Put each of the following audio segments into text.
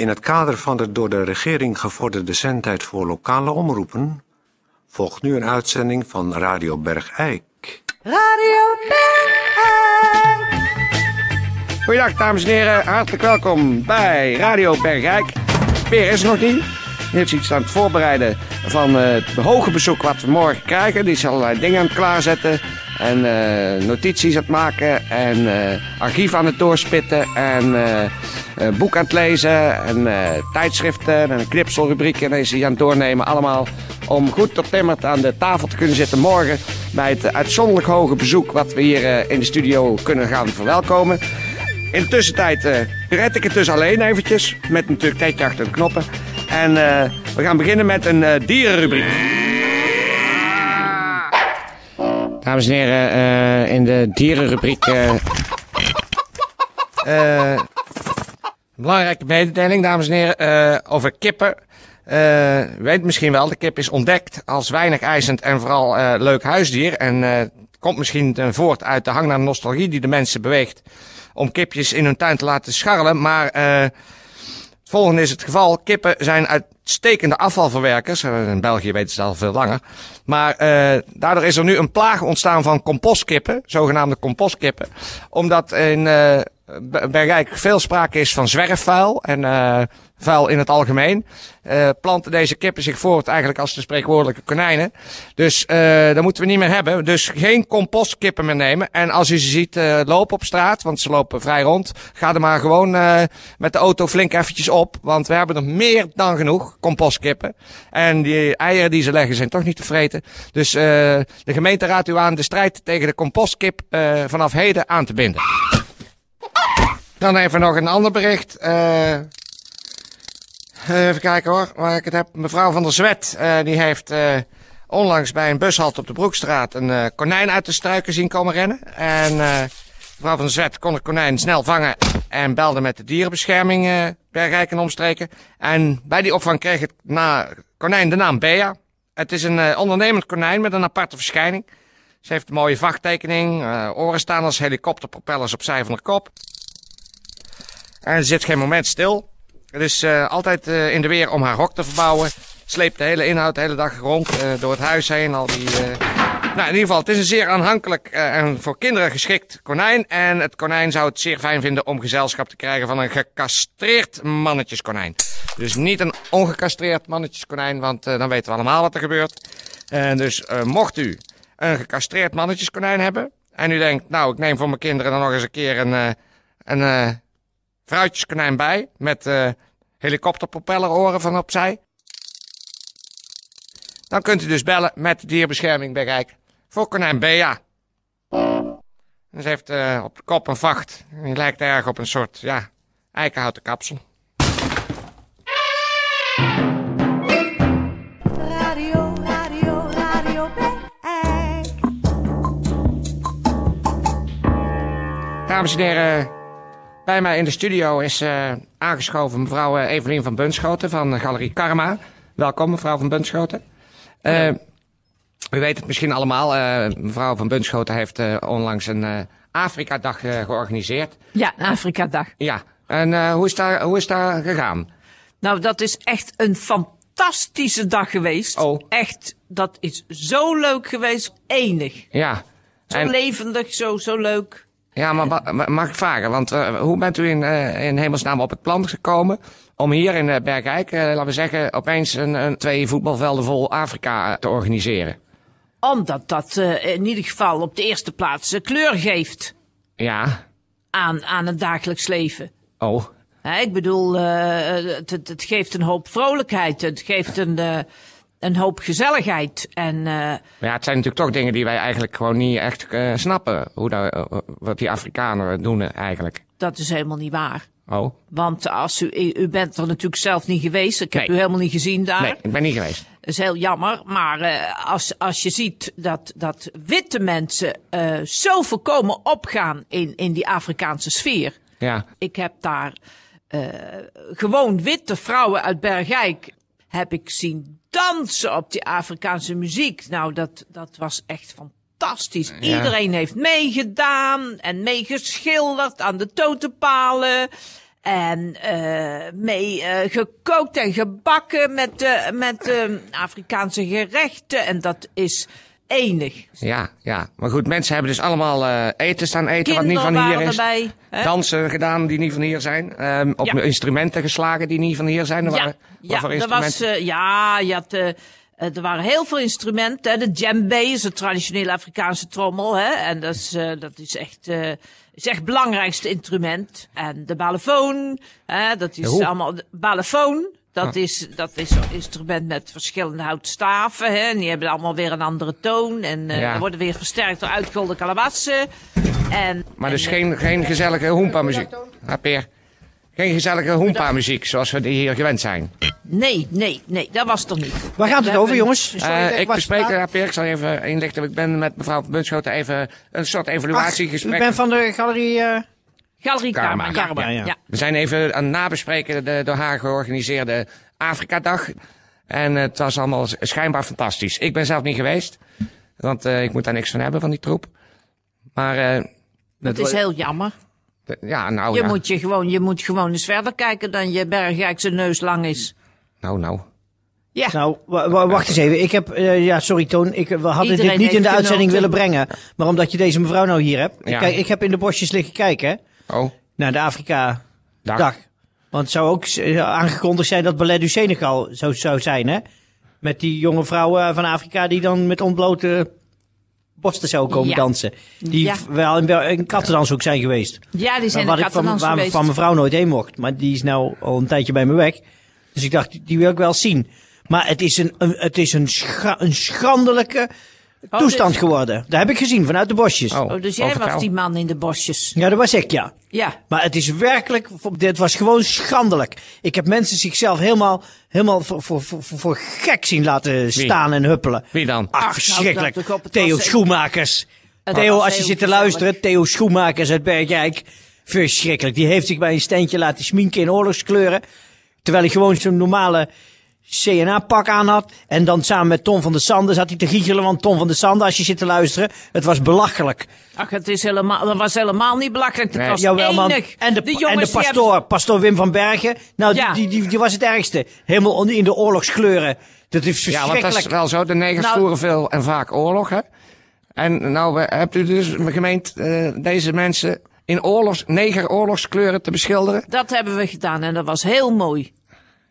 In het kader van de door de regering gevorderde zendtijd voor lokale omroepen volgt nu een uitzending van Radio Bergijk. Radio Bergijk. Goedendag dames en heren, hartelijk welkom bij Radio Bergijk. Peer is er nog niet. Die heeft iets aan het voorbereiden van uh, het hoge bezoek wat we morgen krijgen. Die is allerlei dingen aan het klaarzetten. En uh, notities aan het maken. En uh, archief aan het doorspitten. En boek aan het lezen. En tijdschriften. En een knipselrubriek. En hij aan het doornemen. Allemaal om goed tot timmerd aan de tafel te kunnen zitten morgen. Bij het uitzonderlijk hoge bezoek wat we hier in de studio kunnen gaan verwelkomen. In de tussentijd red ik het dus alleen eventjes. Met natuurlijk tijdje achter de knoppen. En we gaan beginnen met een dierenrubriek. Dames en heren, in de dierenrubriek... belangrijke mededeling, dames en heren, over kippen. u weet misschien wel, de kip is ontdekt als weinig eisend en vooral leuk huisdier. En komt misschien voort uit de hang naar nostalgie die de mensen beweegt om kipjes in hun tuin te laten scharrelen. Maar Volgende is het geval. Kippen zijn uitstekende afvalverwerkers. Eh, in België weten ze al veel langer. Maar uh, daardoor is er nu een plaag ontstaan van compostkippen. Zogenaamde compostkippen. Omdat in uh, Bergijk veel sprake is van zwerfvuil. En uh, vuil in het algemeen. Uh, planten deze kippen zich voort eigenlijk als de spreekwoordelijke konijnen. Dus uh, dat moeten we niet meer hebben. Dus geen compostkippen meer nemen. En als u ze ziet lopen op straat, want ze lopen vrij rond, ga er maar gewoon met de auto flink eventjes op. Want we hebben er meer dan genoeg compostkippen. En die eieren die ze leggen zijn toch niet te vreten. Dus de gemeente raadt u aan de strijd tegen de compostkip vanaf heden aan te binden. Dan even nog een ander bericht. Uh, even kijken hoor, waar ik het heb. Mevrouw van der Zwet, uh, die heeft uh, onlangs bij een bushalte op de Broekstraat een konijn uit de struiken zien komen rennen. En mevrouw van der Zwet kon het konijn snel vangen en belde met de dierenbescherming Bergijk en omstreken. En bij die opvang kreeg het na, konijn de naam Bea. Het is een ondernemend konijn met een aparte verschijning. Ze heeft een mooie vachttekening, oren staan als helikopterpropellers opzij van de kop. En zit geen moment stil. Het is uh, altijd uh, in de weer om haar hok te verbouwen. Sleept de hele inhoud de hele dag rond uh, door het huis heen. Al die, nou, in ieder geval, het is een zeer aanhankelijk en voor kinderen geschikt konijn. En het konijn zou het zeer fijn vinden om gezelschap te krijgen van een gecastreerd mannetjeskonijn. Dus niet een ongecastreerd mannetjeskonijn, want dan weten we allemaal wat er gebeurt. En dus mocht u een gecastreerd mannetjeskonijn hebben. En u denkt, nou, ik neem voor mijn kinderen dan nog eens een keer een, een Vrouwtjeskonijn bij, met uh, helikopterpropelleroren van opzij. Dan kunt u dus bellen met de dierbescherming bij Rijk voor konijn Bea. Ze heeft uh, op de kop een vacht. Die lijkt erg op een soort, ja, eikenhouten kapsel. Radio, radio, radio Bergijk. Dames en heren, bij mij in de studio is uh, aangeschoven mevrouw uh, Evelien van Bunschoten van uh, Galerie Karma. Welkom mevrouw van Bunschoten. u weet het misschien allemaal, mevrouw van Bunschoten heeft onlangs een Afrika-dag georganiseerd. Ja, een Afrika-dag. Ja, en hoe, is daar, hoe is daar gegaan? Nou, dat is echt een fantastische dag geweest. Oh. Echt, dat is zo leuk geweest, enig. Ja. Zo en... levendig, zo, zo leuk. Ja, maar mag ik vragen, want uh, hoe bent u in, uh, in hemelsnaam op het plan gekomen om hier in uh, Bergijk, laten we zeggen, opeens een, een, twee voetbalvelden vol Afrika te organiseren? Omdat dat in ieder geval op de eerste plaats kleur geeft. Ja. Aan, aan het dagelijks leven. Oh. ik bedoel, het, het, geeft een hoop vrolijkheid. Het geeft een een hoop gezelligheid. En, uh, ja, het zijn natuurlijk toch dingen die wij eigenlijk gewoon niet echt uh, snappen. Hoe dat, uh, wat die Afrikanen doen eigenlijk. Dat is helemaal niet waar. Oh. Want als u, u bent er natuurlijk zelf niet geweest. Ik heb nee. u helemaal niet gezien daar. Nee, ik ben niet geweest. Dat is heel jammer. Maar als, als je ziet dat, dat witte mensen zo volkomen opgaan in, in die Afrikaanse sfeer. Ja. Ik heb daar gewoon witte vrouwen uit Bergijk heb ik zien dansen op die Afrikaanse muziek. Nou, dat, dat was echt fantastisch. Ja. Iedereen heeft meegedaan en meegeschilderd aan de totenpalen. En eh mee eh, gekookt en gebakken met, de met de Afrikaanse gerechten. En dat is enig. Ja, ja. Maar goed, mensen hebben dus allemaal eh, eten staan eten wat niet van hier waren is. erbij. Dansen gedaan die niet van hier zijn. Ehm, op Ja. instrumenten geslagen die niet van hier zijn. Er Ja, waren, ja, er was, eh, ja, je had, eh, eh, er waren heel veel instrumenten. Hè. De djembe is een traditionele Afrikaanse trommel. Hè. En dat is, eh, dat is echt, eh, is echt het belangrijkste instrument. En de balafoon, hè, dat is allemaal... De balafoon, dat, is, dat is zo'n instrument met verschillende houtstaven. Hè. En die hebben allemaal weer een andere toon. En eh Ja. worden weer versterkt door uitgolde kalabassen. En, Maar dus en, geen, geen gezellige hoempa-muziek. Ah, Peer. Geen gezellige hoempa-muziek zoals we die hier gewend zijn. Nee, nee, nee, dat was er niet. Waar gaat het over, jongens? Sorry Eh, ik was bespreek, ja, Peer, ik zal even inlichten. Ik ben met mevrouw Bunschoten even een soort Ach, evaluatiegesprek. u bent van de galerie... eh, Galerie Karma. Karma. ja. Karma, ja. ja. We zijn even aan het nabespreken de door haar georganiseerde Afrika-dag. En het was allemaal schijnbaar fantastisch. Ik ben zelf niet geweest, want eh, ik moet daar niks van hebben van die troep. Maar eh, Het is heel jammer. ja, nou Je, ja. moet je, gewoon, je moet gewoon eens verder kijken dan je bergijk zijn neus lang is. Nou, nou. Ja, Nou, wa- wa- wacht eens even. Ik heb, eh, ja, sorry Toon, ik, we hadden Iedereen dit niet in de uitzending genoten. willen brengen. Maar omdat je deze mevrouw nou hier hebt. Ja. Kijk, ik heb in de bosjes liggen kijken, hè, Oh, naar de Afrika dag. dag. Want het zou ook eh, aangekondigd zijn dat Ballet du Senegal zou, zou zijn, hè? Met die jonge vrouwen van Afrika die dan met ontblote borsten zouden komen Ja. dansen. Die Ja. wel in, in Kattendans ook zijn geweest. ja die zijn waar de ik van, waar geweest. van mevrouw nooit heen mocht. Maar die is nou al een tijdje bij me weg. Dus ik dacht, die- die wil ik wel zien. Maar het is een, een, het is een, scha- een schandelijke toestand dus- geworden. Dat heb ik gezien vanuit de bosjes. Oh, Oh, dus jij overkou. was die man in de bosjes. Ja, dat was ik, ja. Ja. Maar het is werkelijk, dit was gewoon schandelijk. Ik heb mensen zichzelf helemaal, helemaal voor, voor, voor, voor gek zien laten staan en huppelen. Wie dan? Ach, nou, verschrikkelijk. Theo Schoenmakers. Het Theo, als je zit te luisteren, Theo Schoenmakers uit Bergijk. Verschrikkelijk. Die heeft zich bij een steentje laten sminken in oorlogskleuren. Terwijl hij gewoon zo'n normale CNA-pak aan had. En dan samen met Tom van der Sande zat hij te giechelen. Want Tom van der Sande, als je zit te luisteren, het was belachelijk. Ach, het is helemaal, dat was helemaal niet belachelijk. Het Nee. was Jawel, man. enig. En de, de en de pastoor, pastoor Wim van Bergen. Nou, Ja. die, die, die was het ergste. Helemaal in de oorlogskleuren. Dat is Ja, want verschrikkelijk. dat is wel zo. De negers Nou- voeren veel en vaak oorlog, hè? En nou hebt u dus gemeend eh, deze mensen in oorlogs, negeroorlogskleuren te beschilderen? Dat hebben we gedaan en dat was heel mooi.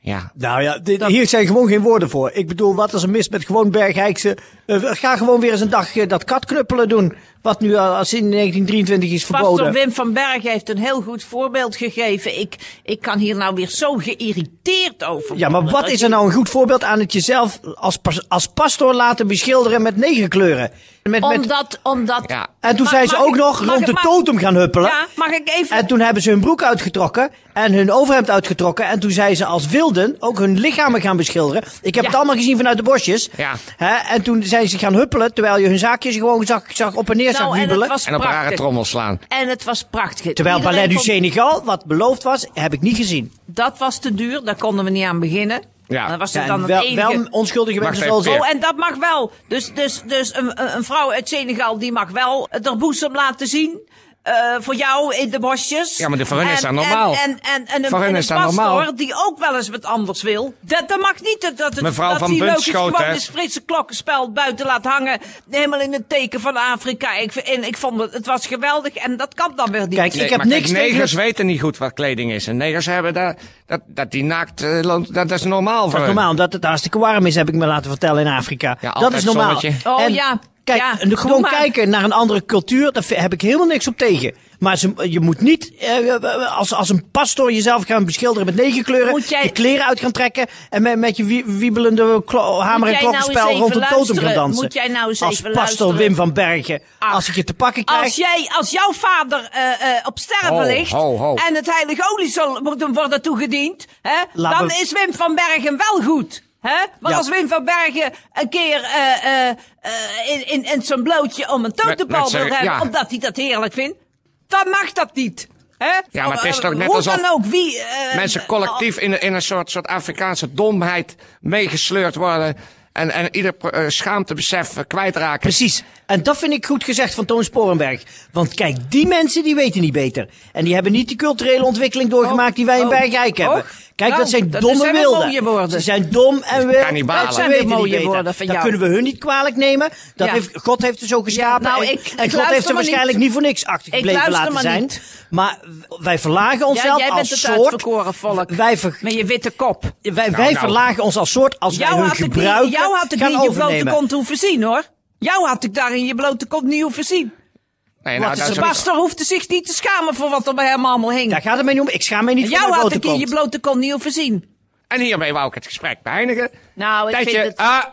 Ja. Nou ja, dit- hier zijn gewoon geen woorden voor. Ik bedoel, wat is er mis met gewoon Bergijkse... eh, ga gewoon weer eens een dag eh, dat katknuppelen doen. Wat nu al als in 1923 is Pastor verboden. Wim van Berg heeft een heel goed voorbeeld gegeven. Ik, ik kan hier nou weer zo geïrriteerd over Ja, maar wat is er nou een goed voorbeeld aan het jezelf als, als pastoor laten beschilderen met negenkleuren? Met, met, Omdat, omdat... Ja. en toen Mag- zijn ze ook ik- nog rond ik- de mag- totem gaan huppelen. Ja, mag ik even... En toen hebben ze hun broek uitgetrokken en hun overhemd uitgetrokken. En toen zijn ze als wilden ook hun lichamen gaan beschilderen. Ik heb Ja. het allemaal gezien vanuit de bosjes. Ja. Hè? En toen zijn ze gaan huppelen, terwijl je hun zaakjes gewoon zag, zag op en neer zag nou, en wiebelen. En op rare trommels slaan. En het was prachtig. Terwijl Iedereen Ballet du vond- Senegal, wat beloofd was, heb ik niet gezien. Dat was te duur, daar konden we niet aan beginnen. Ja. Dat was Ja, dan en het wel, enige... wel onschuldige mensen zoals ik. Oh, en dat mag wel. Dus, dus, dus een, een een vrouw uit Senegal, die mag wel haar boezem laten zien. Eh, voor jou in de bosjes. Ja, maar de- voor hen is En- dat normaal. En, en, en, en een, Voor hen is dat normaal. die ook wel eens wat anders wil. Dat, dat mag niet. Dat, dat, het- Mevrouw dat van die Bunschoten, gewoon het Frisse klokkenspel buiten laat hangen. Helemaal in het teken van Afrika. Ik, en ik vond het, het was geweldig. En dat kan dan weer niet. Kijk, Nee, ik heb maar kijk, niks tegen negers weten niet goed wat kleding is. En negers hebben daar, dat, dat die naakt, eh, dat, dat is normaal voor Dat is normaal, dat het hartstikke warm is, heb ik me laten vertellen in Afrika. Ja, dat is normaal. zonnetje. Oh, En ja. Kijk, Ja, gewoon kijken naar een andere cultuur, daar heb ik helemaal niks op tegen. Maar ze, je moet niet eh, als, als een pastoor jezelf gaan beschilderen met negen kleuren, Moet jij- je kleren uit gaan trekken en met, met je wie- wiebelende hamer en nou klokkenspel rond de totem gaan dansen. Moet jij nou eens als even pastor luisteren? Wim van Bergen, Ach, als ik je te pakken krijg. Als, jij, als jouw vader eh, eh, op sterven Ho, ligt ho, ho. en het heilige olie zal worden toegediend, hè, Laat dan me- is Wim van Bergen wel goed. Hè? Maar Ja. als Wim van Bergen een keer eh, eh, eh, in, in, in zijn blootje om een met wil hebben, ja. omdat hij dat heerlijk vindt, dan mag dat niet. Hè? Ja, maar het is toch net hoe alsof dan ook, wie, eh, Mensen collectief in, in een soort, soort Afrikaanse domheid meegesleurd worden. en, en ieder uh, schaamtebesef uh, kwijtraken. Precies. En dat vind ik goed gezegd van Toon Sporenberg. Want kijk, die mensen die weten niet beter. En die hebben niet die culturele ontwikkeling doorgemaakt die wij in oh, Bergrijk hebben. oh. Kijk, Nou, dat zijn dat domme zijn weer wilden. woorden. Ze zijn dom en wild. kannibalen. en ze Dat zijn weer mooie woorden van Dat jou. kunnen we hun niet kwalijk nemen. Dat Ja. heeft, God heeft ze zo geschapen. nou, en, ik- en ik God heeft ze waarschijnlijk niet. niet voor niks achtergebleven laten maar zijn. niet. Maar wij verlagen Ja, onszelf jij bent als het soort. volk. Wij, ver- Met je witte kop. wij, wij nou. verlagen ons als soort als wij Jou hun had, ik niet, gebruiken jou had ik niet in je blote kont hoeven zien hoor. Jou had ik daar in je blote kont niet hoeven zien. Nee, Wat is Pastor hoefde zich niet te schamen voor wat er bij hem allemaal hing. Daar gaat het mij niet om. Ik schaam mij niet voor Jou had ik in je blote kont niet hoeven zien. En hiermee wou ik het gesprek beëindigen. Nou, ik Tijdje, vind het... ah,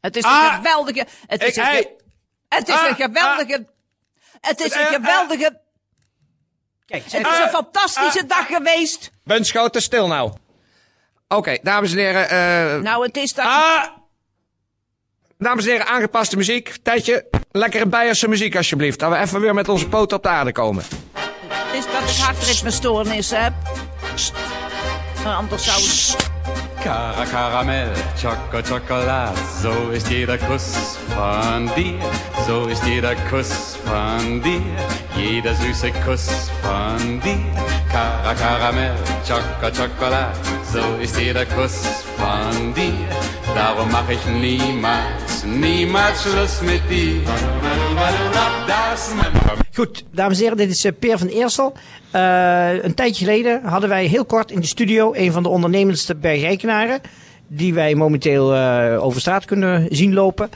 Het is Ah! een geweldige... Het is, ik, een, hey, ge- het is Ah! een geweldige... Het is een Eh, eh. geweldige... Kijk, Het is een fantastische dag geweest. Bunschoten, stil nou. Oké, dames en heren. eh Nou, het is dat... dames en heren, aangepaste muziek. Tijdje, lekkere Beierse muziek alsjeblieft. Dat we even weer met onze poten op de aarde komen. Het is dat ik hartritmestoornis heb. Maar Anders zou het... Kara Karamell, Choco Chocolade, so ist jeder Kuss von dir, so ist jeder Kuss von dir, jeder süße Kuss von dir. Kara Karamell, Choco Chocolade, so ist jeder Kuss von dir. Darum mach ich niemals, mit dir. Das Goed, dames en heren, dit is eh, Peer van Eersel. Eh, een tijdje geleden hadden wij heel kort in de studio een van de ondernemendste bergrijkenaren. Die wij momenteel eh, over straat kunnen zien lopen.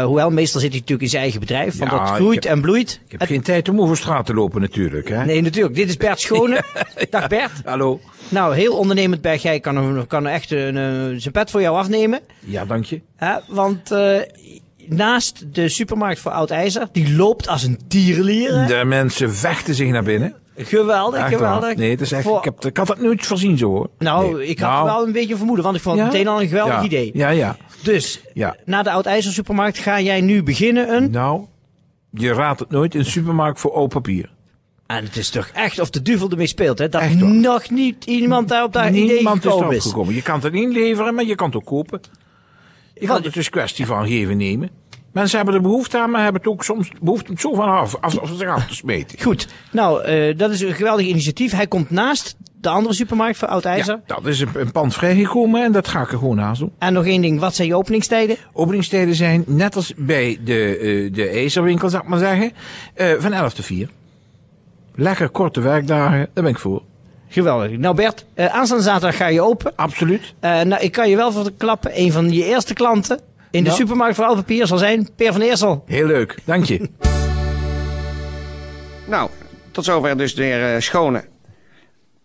Eh, hoewel, meestal zit hij natuurlijk in zijn eigen bedrijf, want Ja, dat groeit heb- en bloeit. Ik heb geen tijd om over straat te lopen natuurlijk. Hè? Nee, natuurlijk. Dit is Bert Schone. Dag Bert. Hallo. Nou, heel ondernemend Bergrijk kan, een- kan echt een, eh, zijn pet voor jou afnemen. Ja, dank je. Want eh, naast de supermarkt voor Oud IJzer, die loopt als een tierenlier. hè. De mensen vechten zich naar binnen. Geweldig, Echt geweldig. waar. Nee, het is echt, Voor- ik, heb, ik had het nooit voorzien zo hoor. Nou, Nee. ik had Nou, wel een beetje vermoeden, want ik vond het ja? meteen al een geweldig ja. idee. Ja, ja. Dus, Ja. na de Oud IJzer supermarkt ga jij nu beginnen een... Nou, je raadt het nooit. Een supermarkt voor oud papier. En het is toch echt of de duivel ermee speelt, hè? Dat nog niet iemand daar op dat idee gekomen is. gekomen. Je kan het inleveren, maar je kan het ook kopen. Wat- had het dus kwestie van geven nemen. Mensen hebben er behoefte aan, maar hebben het ook soms behoefte om het zo van af, af, af, zich af te smeten. Goed, nou, eh, dat is een geweldig initiatief. Hij komt naast de andere supermarkt voor Oud IJzer. Ja, dat is een, een pand vrijgekomen en dat ga ik er gewoon naast doen. En nog één ding, wat zijn je openingstijden? Openingstijden zijn net als bij de, eh, de ijzerwinkel, zou ik maar zeggen, eh, van 11 tot 4. Lekker korte werkdagen, daar ben ik voor. Geweldig. Nou Bert, eh, aanstaande zaterdag ga je open. Absoluut. Eh, nou, ik kan je wel verklappen, een van je eerste klanten in de Nou. supermarkt voor papier zal zijn Peer van Eersel. Heel leuk, dank je. Nou, tot zover dus de heer eh, Schone.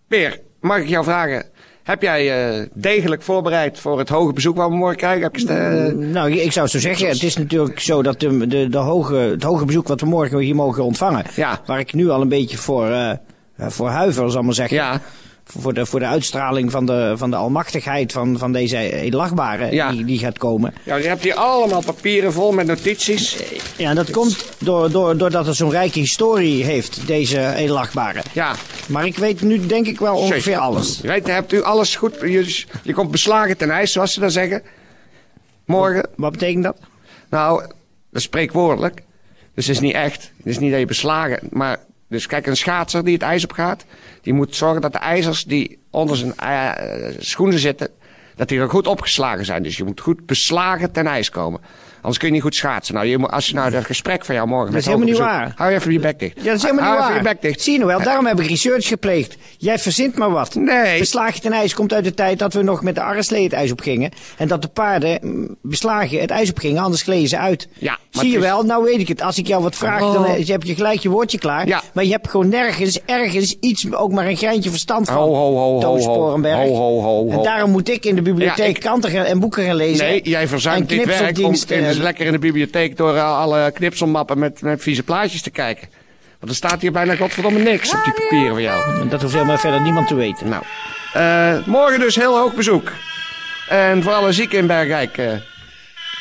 Peer, mag ik jou vragen? Heb jij eh, degelijk voorbereid voor het hoge bezoek wat we morgen krijgen? Heb je eh, Nou, ik zou zo zeggen, het is natuurlijk zo dat de, de, de hoge, het hoge bezoek wat we morgen hier mogen ontvangen, Ja. waar ik nu al een beetje voor, voor huiver, zal ik maar zeggen, ja, voor, de, voor de uitstraling van de, van de almachtigheid van, van deze edelachtbare Ja. die, die gaat komen. ja, je hebt hier allemaal papieren vol met notities. Ja, dat komt door, door, doordat het zo'n rijke historie heeft, deze edelachtbare. Ja, Maar ik weet nu denk ik wel ongeveer Zeker. alles. Je weet, hebt u alles goed? Je, je komt beslagen ten ijs, zoals ze dan zeggen. Morgen. Wat betekent dat? Nou, dat is spreekwoordelijk. Dus het is niet echt. Het is niet dat je beslagen. Maar, dus kijk, een schaatser die het ijs op gaat, die moet zorgen dat de ijzers die onder zijn eh, schoenen zitten, dat die er goed opgeslagen zijn. Dus je moet goed beslagen ten ijs komen. Anders kun je niet goed schaatsen. Nou, je, moet- als je nou dat gesprek van jou morgen Dat is helemaal niet waar. Hou even je bek dicht. Ja, dat is helemaal hou niet even waar. je bek dicht. Zie je nou wel, daarom heb ik research gepleegd. Jij verzint maar wat. Nee. Beslagen ten ijs komt uit de tijd dat we nog met de arreslee het ijs opgingen. En dat de paarden mm, beslagen het ijs opgingen, anders gleden ze uit. Ja, Zie je is- wel, nou weet ik het. Als ik jou wat vraag, dan Oh. eh, heb je gelijk je woordje klaar. Ja. Maar je hebt gewoon nergens, ergens iets, ook maar een greintje verstand van. Ho, ho, ho, ho. Ho, ho, ho, ho. En daarom moet ik in de bibliotheek Ja, ik- kranten gaan- en boeken gaan lezen. Nee, jij verzuimt dit werk om dus en- lekker in de bibliotheek door uh, alle knipselmappen met, met vieze plaatjes te kijken. Want er staat hier bijna godverdomme niks op die papieren van jou. En Dat hoeft helemaal verder niemand te weten. Nou, eh, morgen dus heel hoog bezoek. En voor alle zieken in Bergrijk, eh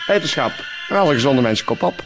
wetenschap. En alle gezonde mensen, kop op.